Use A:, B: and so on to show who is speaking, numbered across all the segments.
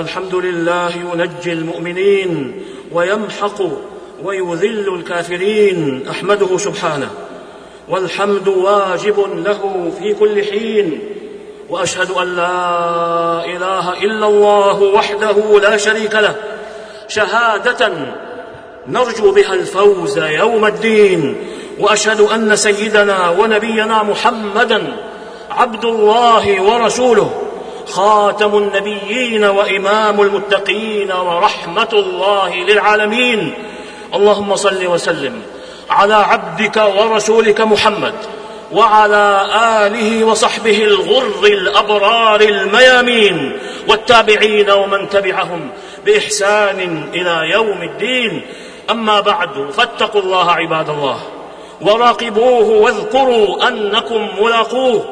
A: الحمد لله ينجي المؤمنين ويمحق ويذل الكافرين أحمده سبحانه. والحمد واجب له في كل حين. وأشهد أن لا إله إلا الله وحده لا شريك له. شهادة نرجو بها الفوز يوم الدين. وأشهد أن سيدنا ونبينا محمدا عبد الله ورسوله. خاتم النبيين وإمام المتقين ورحمة الله للعالمين. اللهم صل وسلم على عبدك ورسولك محمد وعلى آله وصحبه الغر الأبرار الميامين والتابعين ومن تبعهم بإحسان إلى يوم الدين. أما بعد فاتقوا الله عباد الله وراقبوه واذكروا أنكم ملاقوه.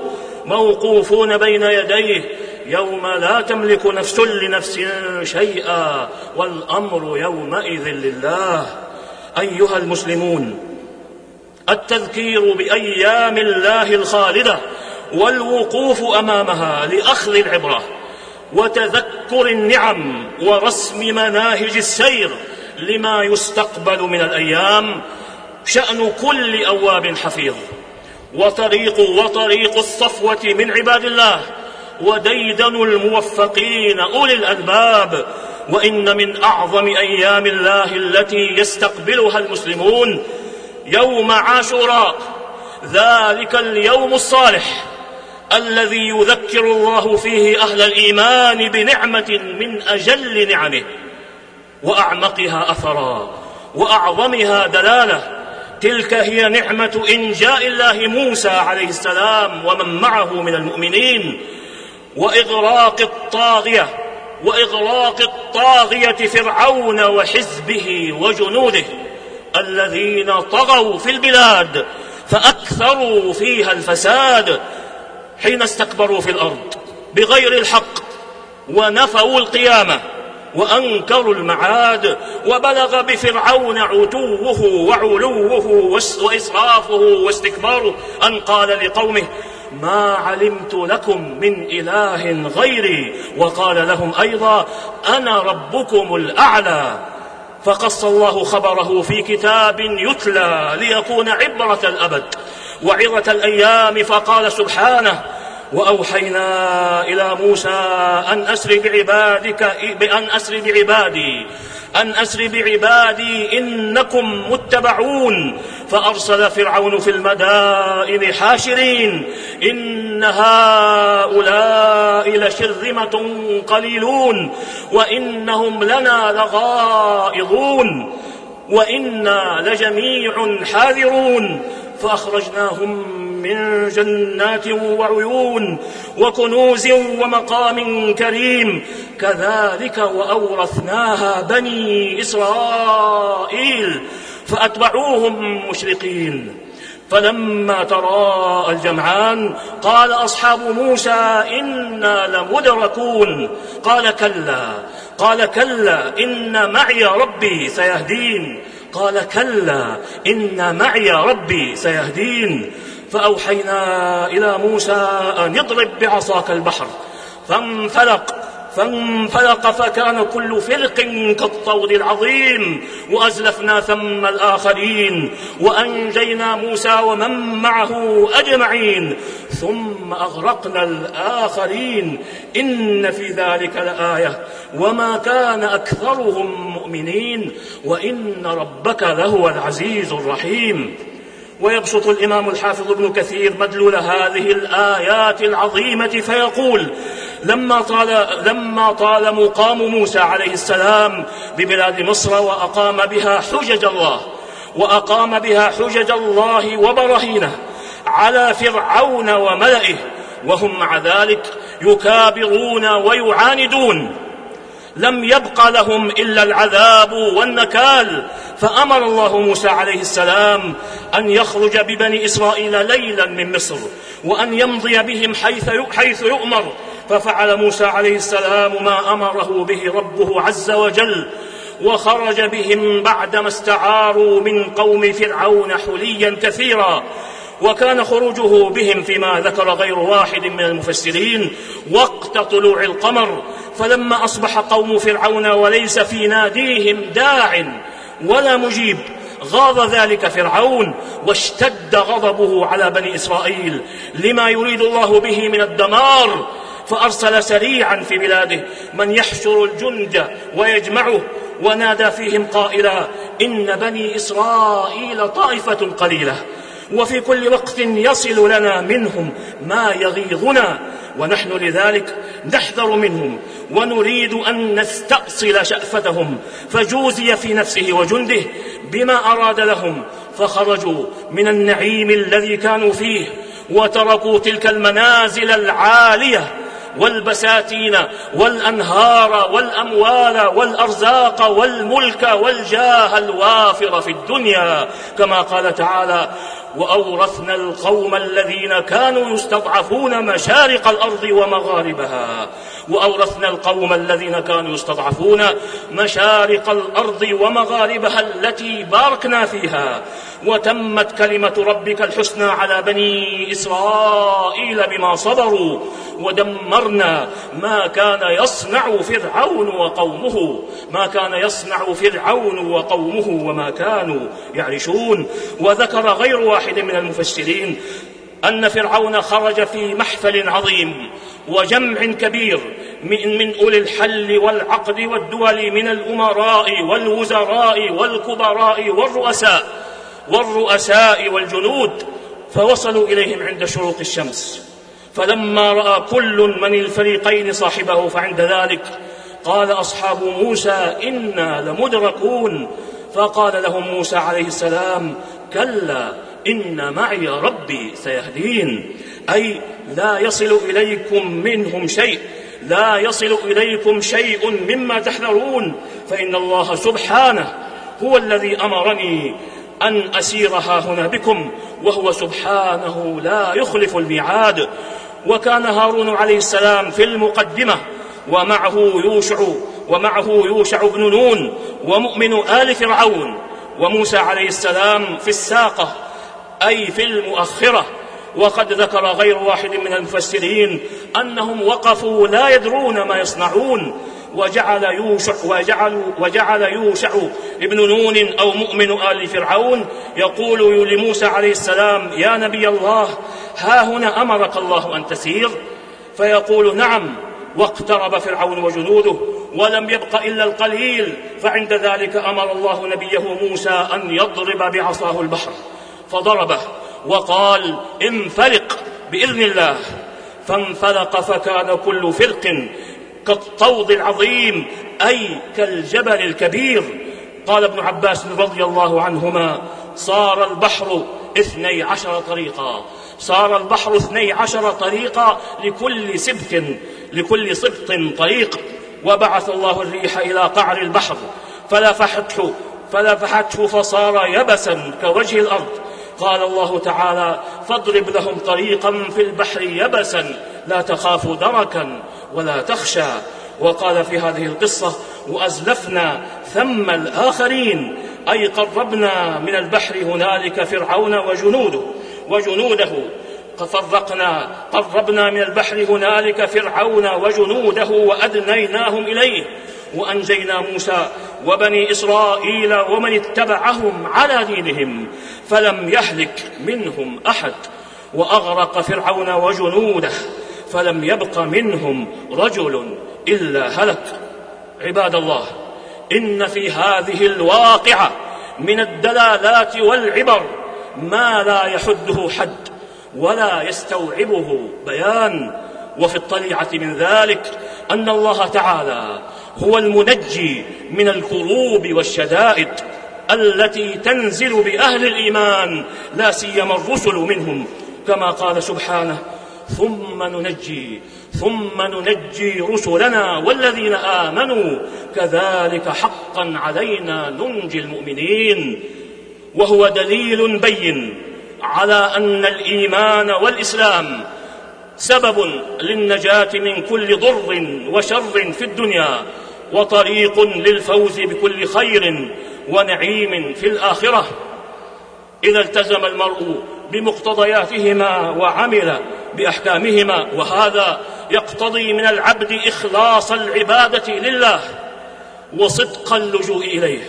A: موقوفون بين يديه يوم لا تملك نفس لنفس شيئا والأمر يومئذ لله. أيها المسلمون التذكير بأيام الله الخالدة والوقوف أمامها لأخذ العبرة وتذكر النعم ورسم مناهج السير لما يستقبل من الأيام شأن كل أواب حفيظ. وطريق وطريق الصفوة من عباد الله وديدن الموفقين أولي الألباب وإن من أعظم أيام الله التي يستقبلها المسلمون يوم عاشوراء ذلك اليوم الصالح الذي يذكر الله فيه أهل الإيمان بنعمة من أجل نعمه وأعمقها أثرا وأعظمها دلالة تلك هي نعمة انجاء الله موسى عليه السلام ومن معه من المؤمنين وإغراق الطاغية وإغراق الطاغية فرعون وحزبه وجنوده الذين طغوا في البلاد فأكثروا فيها الفساد حين استكبروا في الأرض بغير الحق ونفوا القيامة وأنكروا المعاد وبلغ بفرعون عتوه وعلوه وإسرافه واستكباره أن قال لقومه ما علمت لكم من إله غيري. وقال لهم أيضا أنا ربكم الأعلى. فقص الله خبره في كتاب يتلى ليكون عبرة الأبد وعظة الأيام. فقال سبحانه وأوحينا إلى موسى أن أسر بعبادك بأن أسر بعبادي أن أسر بعبادي إنكم متبعون. فأرسل فرعون في المدائن حاشرين إن هؤلاء لشرذمة قليلون وإنهم لنا لغائظون وإنا لجميع حاذرون فأخرجناهم من جنات وعيون وكنوز ومقام كريم كذلك وأورثناها بني إسرائيل فأتبعوهم مشرقين. فلما تراءى الجمعان قال أصحاب موسى إنا لمدركون. قال كلا. قال كلا. إن معي ربي سيهدين. قال كلا. إن معي ربي سيهدين. فأوحينا إلى موسى أن اضرب بعصاك البحر. فانفلق. فانفلق فكان كل فرق كالطود العظيم وأزلفنا ثم الآخرين وأنجينا موسى ومن معه أجمعين ثم أغرقنا الآخرين. إن في ذلك لآية. وما كان أكثرهم مؤمنين وإن ربك لهو العزيز الرحيم. ويبسط الإمام الحافظ ابن كثير مدلول هذه الآيات العظيمة فيقول لما طال لما طال مقام موسى عليه السلام ببلاد مصر وأقام بها حجج الله وأقام بها حجج الله وبراهينه على فرعون وملئه وهم مع ذلك يكابرون ويعاندون. لم يبق لهم إلا العذاب والنكال فأمر الله موسى عليه السلام أن يخرج ببني إسرائيل ليلا من مصر وأن يمضي بهم حيث حيث يؤمر. ففعل موسى عليه السلام ما أمره به ربه عز وجل وخرج بهم بعدما استعاروا من قوم فرعون حليا كثيرا. وكان خروجه بهم فيما ذكر غير واحد من المفسرين وقت طلوع القمر. فلما أصبح قوم فرعون وليس في ناديهم داع ولا مجيب غاض ذلك فرعون واشتد غضبه على بني إسرائيل. لما يريد الله به من الدمار فأرسل سريعا في بلاده من يحشر الجند ويجمعه ونادى فيهم قائلا إن بني إسرائيل طائفة قليلة وفي كل وقت يصل لنا منهم ما يغيظنا ونحن لذلك نحذر منهم ونريد أن نستأصل شأفتهم فجوزي في نفسه وجنده بما أراد لهم فخرجوا من النعيم الذي كانوا فيه وتركوا تلك المنازل العالية والبساتين والأنهار والأموال والأرزاق والملك والجاه الوافر في الدنيا كما قال تعالى وأورثنا القوم الذين كانوا يستضعفون مشارق الأرض ومغاربها. وأورثنا القوم الذين كانوا يستضعفون مشارق الأرض ومغاربها التي باركنا فيها. وتمت كلمة ربك الحسنى على بني إسرائيل بما صبروا. ودمرنا ما كان يصنع فرعون وقومه ما كان يصنع فرعون وقومه وما كانوا يعرشون. وذكر غير واحد من المفسرين أن فرعون خرج في محفل عظيم وجمع كبير. من, من أولي الحل والعقد والدول من الأمراء والوزراء والكبراء والرؤساء والرؤساء والجنود فوصلوا إليهم عند شروق الشمس. فلما رأى كل من الفريقين صاحبه فعند ذلك قال أصحاب موسى إنا لمدركون. فقال لهم موسى عليه السلام كلا إن معي ربي سيهدين. أي لا يصل إليكم منهم شيء. لا يصل إليكم شيء مما تحذرون فإن الله سبحانه هو الذي أمرني أن أسير ها هنا بكم وهو سبحانه لا يخلف الميعاد. وكان هارون عليه السلام في المقدمة ومعه يوشع ومعه يوشع بن نون ومؤمن آل فرعون وموسى عليه السلام في الساقة أي في المؤخرة. وقد ذكر غير واحد من المفسرين أنهم وقفوا لا يدرون ما يصنعون. وجعل يوشع وجعل وجعل يوشع ابن نون أو مؤمن آل فرعون يقول لموسى عليه السلام يا نبي الله ها هنا أمرك الله أن تسير؟ فيقول نعم. واقترب فرعون وجنوده ولم يبق إلا القليل. فعند ذلك أمر الله نبيه موسى أن يضرب بعصاه البحر. فضربه. وقال انفلق بإذن الله. فانفلق فكان كل فرق كالطود العظيم أي كالجبل الكبير. قال ابن عباس رضي الله عنهما صار البحر اثني عشر طريقا. صار البحر اثني عشر طريقا لكل سبت لكل سبط طريق. وبعث الله الريح إلى قعر البحر. فلفحته فلفحته فصار يبسا كوجه الأرض. قال الله تعالى فاضرب لهم طريقا في البحر يبسا لا تخاف دركا ولا تخشى. وقال في هذه القصة وأزلفنا ثم الآخرين أي قربنا من البحر هنالك فرعون وجنوده وجنوده. فرقنا قربنا من البحر هنالك فرعون وجنوده وأدنيناهم إليه. وأنجينا موسى وبني إسرائيل ومن اتبعهم على دينهم فلم يهلك منهم أحد وأغرق فرعون وجنوده فلم يبق منهم رجل إلا هلك. عباد الله إن في هذه الواقعة من الدلالات والعبر ما لا يحده حد ولا يستوعبه بيان. وفي الطليعة من ذلك أن الله تعالى هو المنجي من الكروب والشدائد التي تنزل بأهل الإيمان لا سيما الرسل منهم كما قال سبحانه ثم ننجي ثم ننجي رسلنا والذين آمنوا كذلك حقا علينا ننجي المؤمنين. وهو دليل بين على أن الإيمان والإسلام سبب للنجاة من كل ضر وشر في الدنيا. وطريق للفوز بكل خير ونعيم في الآخرة. إذا التزم المرء بمقتضياتهما وعمل بأحكامهما وهذا يقتضي من العبد إخلاص العبادة لله وصدق اللجوء إليه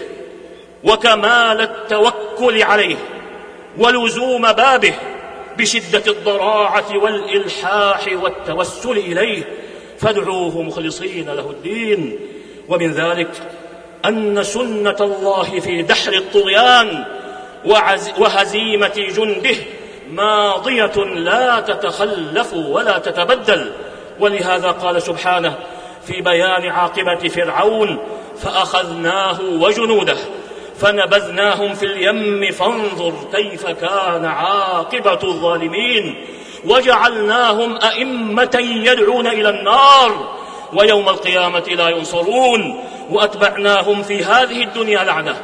A: وكمال التوكل عليه ولزوم بابه بشدة الضراعة والإلحاح والتوسل إليه. فادعوه مخلصين له الدين. ومن ذلك أن سنة الله في دحر الطغيان وهزيمة جنده ماضية لا تتخلف ولا تتبدل. ولهذا قال سبحانه في بيان عاقبة فرعون فأخذناه وجنوده فنبذناهم في اليم فانظر كيف كان عاقبة الظالمين وجعلناهم أئمة يدعون إلى النار. ويوم القيامة لا ينصرون. وأتبعناهم في هذه الدنيا لعنة.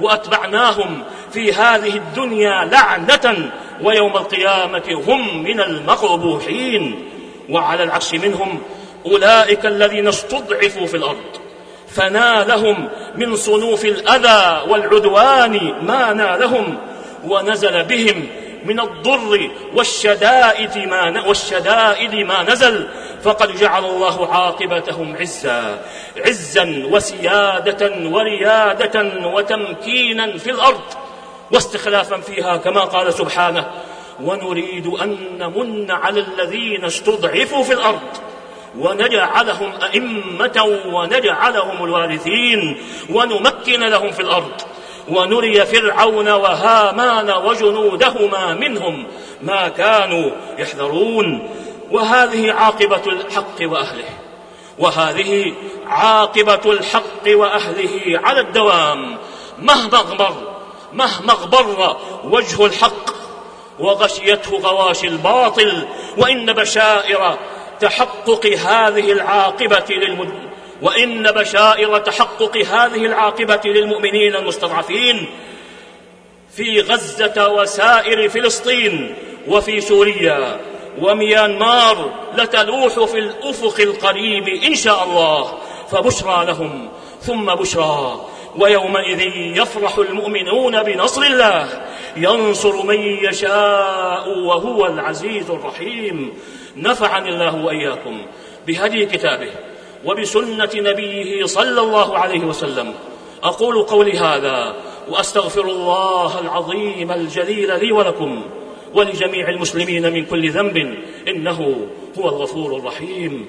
A: وأتبعناهم في هذه الدنيا لعنة. ويوم القيامة هم من المقبوحين. وعلى العكس منهم أولئك الذين استضعفوا في الأرض. فنالهم من صنوف الأذى والعدوان ما نالهم. ونزل بهم من الضر والشدائد ما والشدائد ما نزل. فقد جعل الله عاقبتهم عزا. عزا وسيادة وريادة وتمكينا في الأرض. واستخلافا فيها كما قال سبحانه ونريد أن نمن على الذين استضعفوا في الأرض. ونجعلهم أئمة ونجعلهم الوارثين. ونمكن لهم في الأرض. ونري فرعون وهامان وجنودهما منهم ما كانوا يحذرون. وهذه عاقبة الحق وأهله. وهذه عاقبة الحق وأهله على الدوام. مهما اغبر مهما اغبر وجه الحق وغشيته غواشي الباطل وإن بشائر تحقق هذه العاقبة للمد... وإن بشائر تحقق هذه العاقبة للمؤمنين المستضعفين في غزة وسائر فلسطين وفي سوريا وميانمار لتلوح في الأفق القريب إن شاء الله فبشرى لهم ثم بشرى ويومئذ يفرح المؤمنون بنصر الله ينصر من يشاء وهو العزيز الرحيم. نفعني الله وإياكم بهدي كتابه. وبسنة نبيه صلى الله عليه وسلم. أقول قولي هذا وأستغفر الله العظيم الجليل لي ولكم ولجميع المسلمين من كل ذنب إنه هو الغفور الرحيم.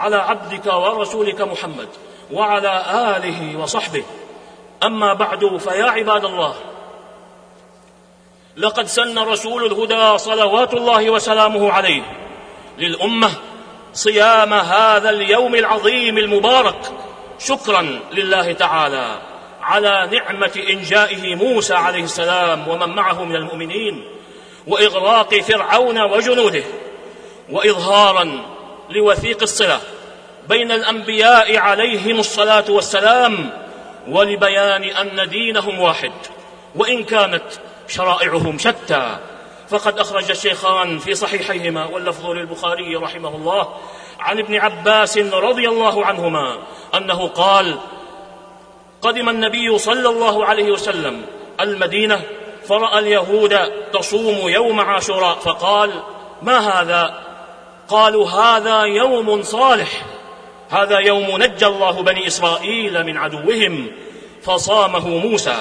A: على عبدك ورسولك محمد وعلى آله وصحبه. أما بعد فيا عباد الله لقد سن رسول الهدى صلوات الله وسلامه عليه للأمة صيام هذا اليوم العظيم المبارك. شكرا لله تعالى على نعمة إنجائه موسى عليه السلام ومن معه من المؤمنين وإغراق فرعون وجنوده واظهارا لوثيق الصلة. بين الأنبياء عليهم الصلاة والسلام ولبيان أن دينهم واحد. وإن كانت شرائعهم شتى. فقد أخرج الشيخان في صحيحيهما واللفظ للبخاري رحمه الله عن ابن عباس رضي الله عنهما أنه قال قدم النبي صلى الله عليه وسلم المدينة فرأى اليهود تصوم يوم عاشوراء فقال ما هذا؟ قالوا هذا يوم صالح. هذا يوم نجى الله بني إسرائيل من عدوهم فصامه موسى.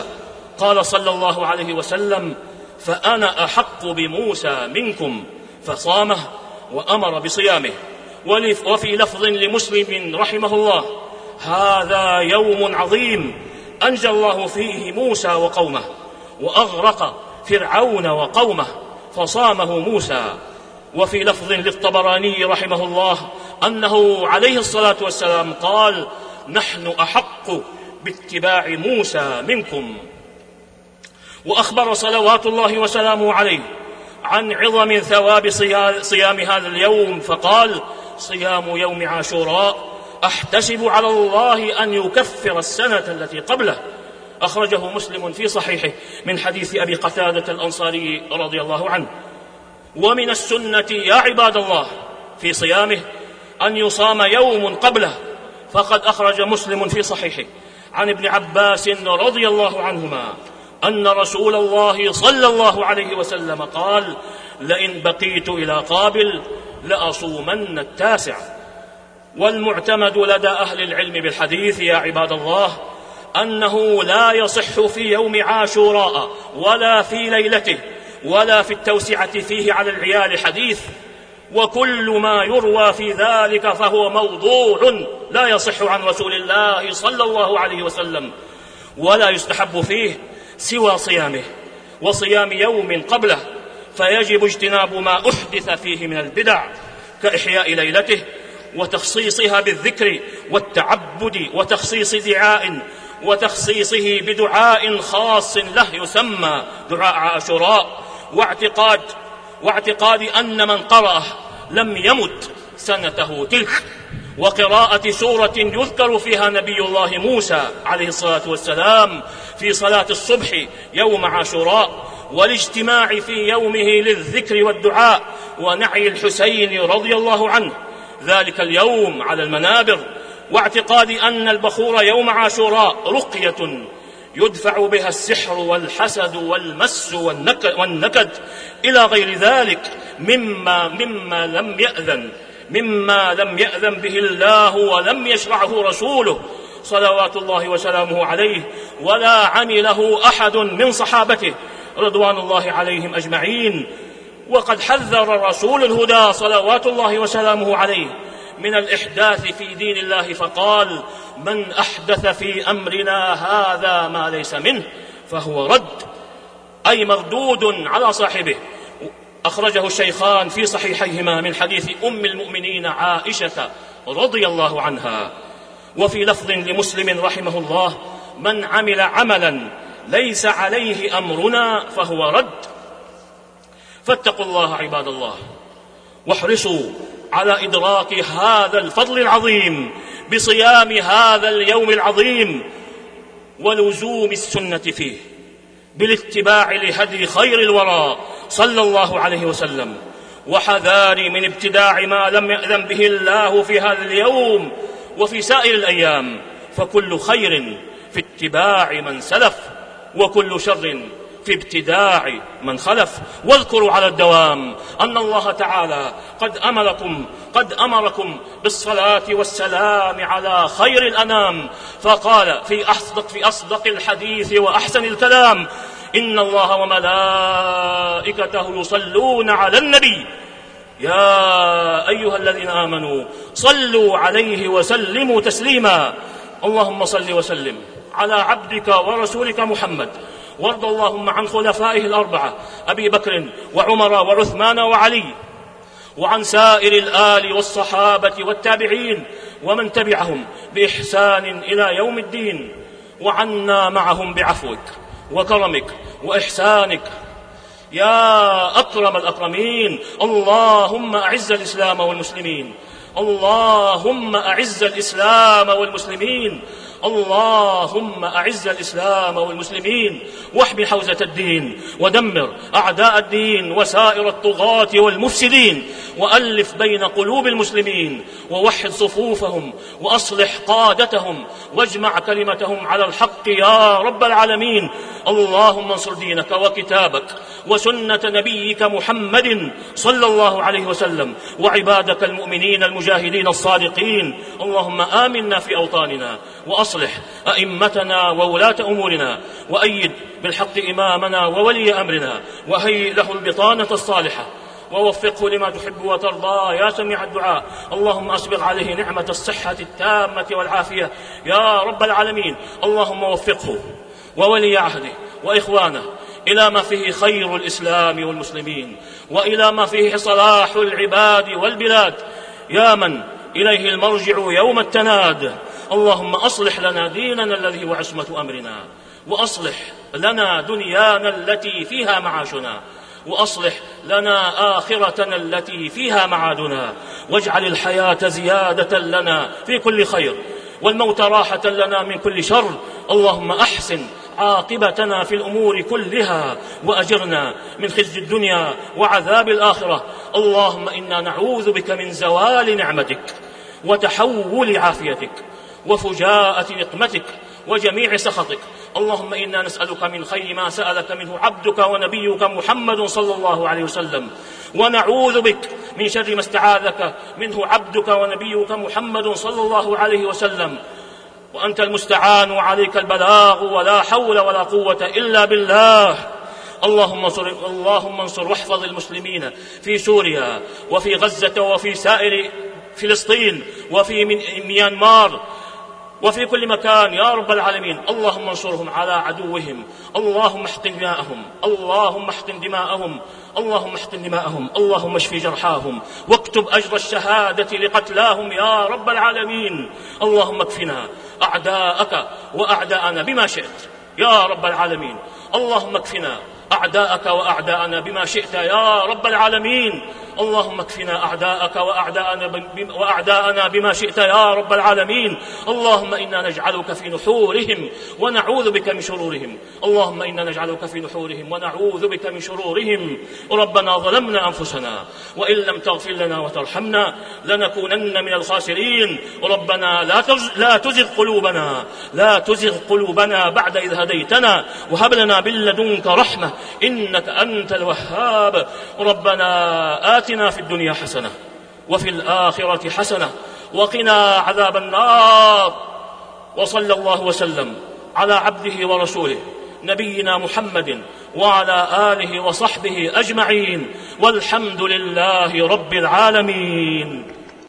A: قال صلى الله عليه وسلم فأنا أحق بموسى منكم فصامه وأمر بصيامه. وفي لفظ لمسلم رحمه الله هذا يوم عظيم أنجى الله فيه موسى وقومه وأغرق فرعون وقومه فصامه موسى. وفي لفظ للطبراني رحمه الله أنه عليه الصلاة والسلام قال نحن أحق باتباع موسى منكم. وأخبر صلوات الله وسلامه عليه عن عظم ثواب صيام هذا اليوم فقال صيام يوم عاشوراء أحتسب على الله أن يكفر السنة التي قبله. أخرجه مسلم في صحيحه من حديث أبي قتادة الأنصاري رضي الله عنه. ومن السنة يا عباد الله في صيامه أن يصام يوم قبله. فقد أخرج مسلم في صحيحه عن ابن عباس رضي الله عنهما أن رسول الله صلى الله عليه وسلم قال لئن بقيت إلى قابل لأصومن التاسع. والمعتمد لدى أهل العلم بالحديث يا عباد الله أنه لا يصح في يوم عاشوراء ولا في ليلته ولا في التوسعة فيه على العيال حديث وكل ما يروى في ذلك فهو موضوع لا يصح عن رسول الله صلى الله عليه وسلم ولا يستحب فيه سوى صيامه وصيام يوم قبله فيجب اجتناب ما أحدث فيه من البدع كإحياء ليلته وتخصيصها بالذكر والتعبد وتخصيص دعاء وتخصيصه بدعاء خاص له يسمى دعاء عاشوراء واعتقاد واعتقاد أن من قرأه لم يمت سنته تلك. وقراءة سورة يذكر فيها نبي الله موسى عليه الصلاة والسلام في صلاة الصبح يوم عاشوراء والاجتماع في يومه للذكر والدعاء ونعي الحسين رضي الله عنه. ذلك اليوم على المنابر. واعتقاد أن البخور يوم عاشوراء رقية يدفع بها السحر والحسد والمس والنكد إلى غير ذلك مما مما لم يأذن مما لم يأذن به الله ولم يشرعه رسوله صلوات الله وسلامه عليه ولا عمله أحد من صحابته رضوان الله عليهم أجمعين. وقد حذر رسول الهدى صلوات الله وسلامه عليه من الإحداث في دين الله فقال من أحدث في أمرنا هذا ما ليس منه فهو رد أي مردود على صاحبه. أخرجه الشيخان في صحيحيهما من حديث أم المؤمنين عائشة رضي الله عنها. وفي لفظ لمسلم رحمه الله من عمل عملا ليس عليه أمرنا فهو رد. فاتقوا الله عباد الله واحرصوا على إدراك هذا الفضل العظيم بصيام هذا اليوم العظيم ولزوم السنة فيه بالاتباع لهدي خير الورى صلى الله عليه وسلم وحذار من ابتداع ما لم يأذن به الله في هذا اليوم وفي سائر الأيام فكل خير في اتباع من سلف وكل شر في ابتداع من خلف. واذكروا على الدوام أن الله تعالى قد أمركم قد أمركم بالصلاة والسلام على خير الأنام. فقال في أصدق في أصدق الحديث وأحسن الكلام إن الله وملائكته يصلون على النبي. يا أيها الذين آمنوا صلوا عليه وسلموا تسليما. اللهم صل وسلم على عبدك ورسولك محمد وارض اللهم عن خلفائه الأربعة أبي بكر وعمر وعثمان وعلي وعن سائر الآل والصحابة والتابعين ومن تبعهم بإحسان إلى يوم الدين وعنا معهم بعفوك وكرمك وإحسانك. يا أكرم الأكرمين اللهم أعز الإسلام والمسلمين اللهم أعز الإسلام والمسلمين اللهم أعز الإسلام والمسلمين واحمي حوزة الدين ودمر أعداء الدين وسائر الطغاة والمفسدين وألف بين قلوب المسلمين ووحد صفوفهم وأصلح قادتهم واجمع كلمتهم على الحق يا رب العالمين اللهم انصر دينك وكتابك وسنة نبيك محمد صلى الله عليه وسلم وعبادك المؤمنين المجاهدين الصادقين اللهم آمنا في أوطاننا وأصلح أئمتنا وولاة أمورنا وأيد بالحق إمامنا وولي أمرنا وهيئ له البطانة الصالحة ووفقه لما تحب وترضى. يا سميع الدعاء اللهم أسبغ عليه نعمة الصحة التامة والعافية. يا رب العالمين اللهم وفقه وولي عهده وإخوانه إلى ما فيه خير الإسلام والمسلمين وإلى ما فيه صلاح العباد والبلاد. يا من إليه المرجع يوم التناد اللهم أصلح لنا ديننا الذي هو عصمة أمرنا وأصلح لنا دنيانا التي فيها معاشنا وأصلح لنا آخرتنا التي فيها معادنا واجعل الحياة زيادة لنا في كل خير والموت راحة لنا من كل شر اللهم أحسن عاقبتنا في الأمور كلها وأجرنا من خزي الدنيا وعذاب الآخرة اللهم إنا نعوذ بك من زوال نعمتك وتحول عافيتك. وفجاءة نقمتك وجميع سخطك. اللهم إنا نسألك من خير ما سألك منه عبدك ونبيك محمد صلى الله عليه وسلم. ونعوذ بك من شر ما استعاذك منه عبدك ونبيك محمد صلى الله عليه وسلم. وأنت المستعان وعليك البلاغ ولا حول ولا قوة إلا بالله. اللهم انصر اللهم انصر واحفظ المسلمين في سوريا وفي غزة وفي سائر فلسطين وفي ميانمار وفي كل مكان يا رب العالمين. اللهم انصرهم على عدوهم. اللهم احقن دماءهم. اللهم احقن دماءهم. اللهم احقن دماءهم. اللهم اشف جرحاهم. واكتب أجر الشهادة لقتلاهم يا رب العالمين. اللهم اكفنا أعداءك وأعداءنا بما شئت يا رب العالمين. اللهم اكفنا أعداءك وأعداءنا بما شئت يا رب العالمين. اللهم اكفنا أعداءك وأعداءنا, وأعداءنا بما شئت يا رب العالمين. اللهم إنا نجعلك في نحورهم ونعوذ بك من شرورهم. اللهم إنا نجعلك في نحورهم ونعوذ بك من شرورهم. ربنا ظلمنا أنفسنا وإن لم تغفر لنا وترحمنا لنكونن من الخاسرين. ربنا لا لا تزغ قلوبنا لا تزغ قلوبنا بعد إذ هديتنا وهب لنا من لدنك رحمة إنك أنت الوهاب. ربنا آت آتنا في الدنيا حسنة وفي الآخرة حسنة وقنا عذاب النار. وصلى الله وسلم على عبده ورسوله نبينا محمد وعلى آله وصحبه أجمعين. والحمد لله رب العالمين.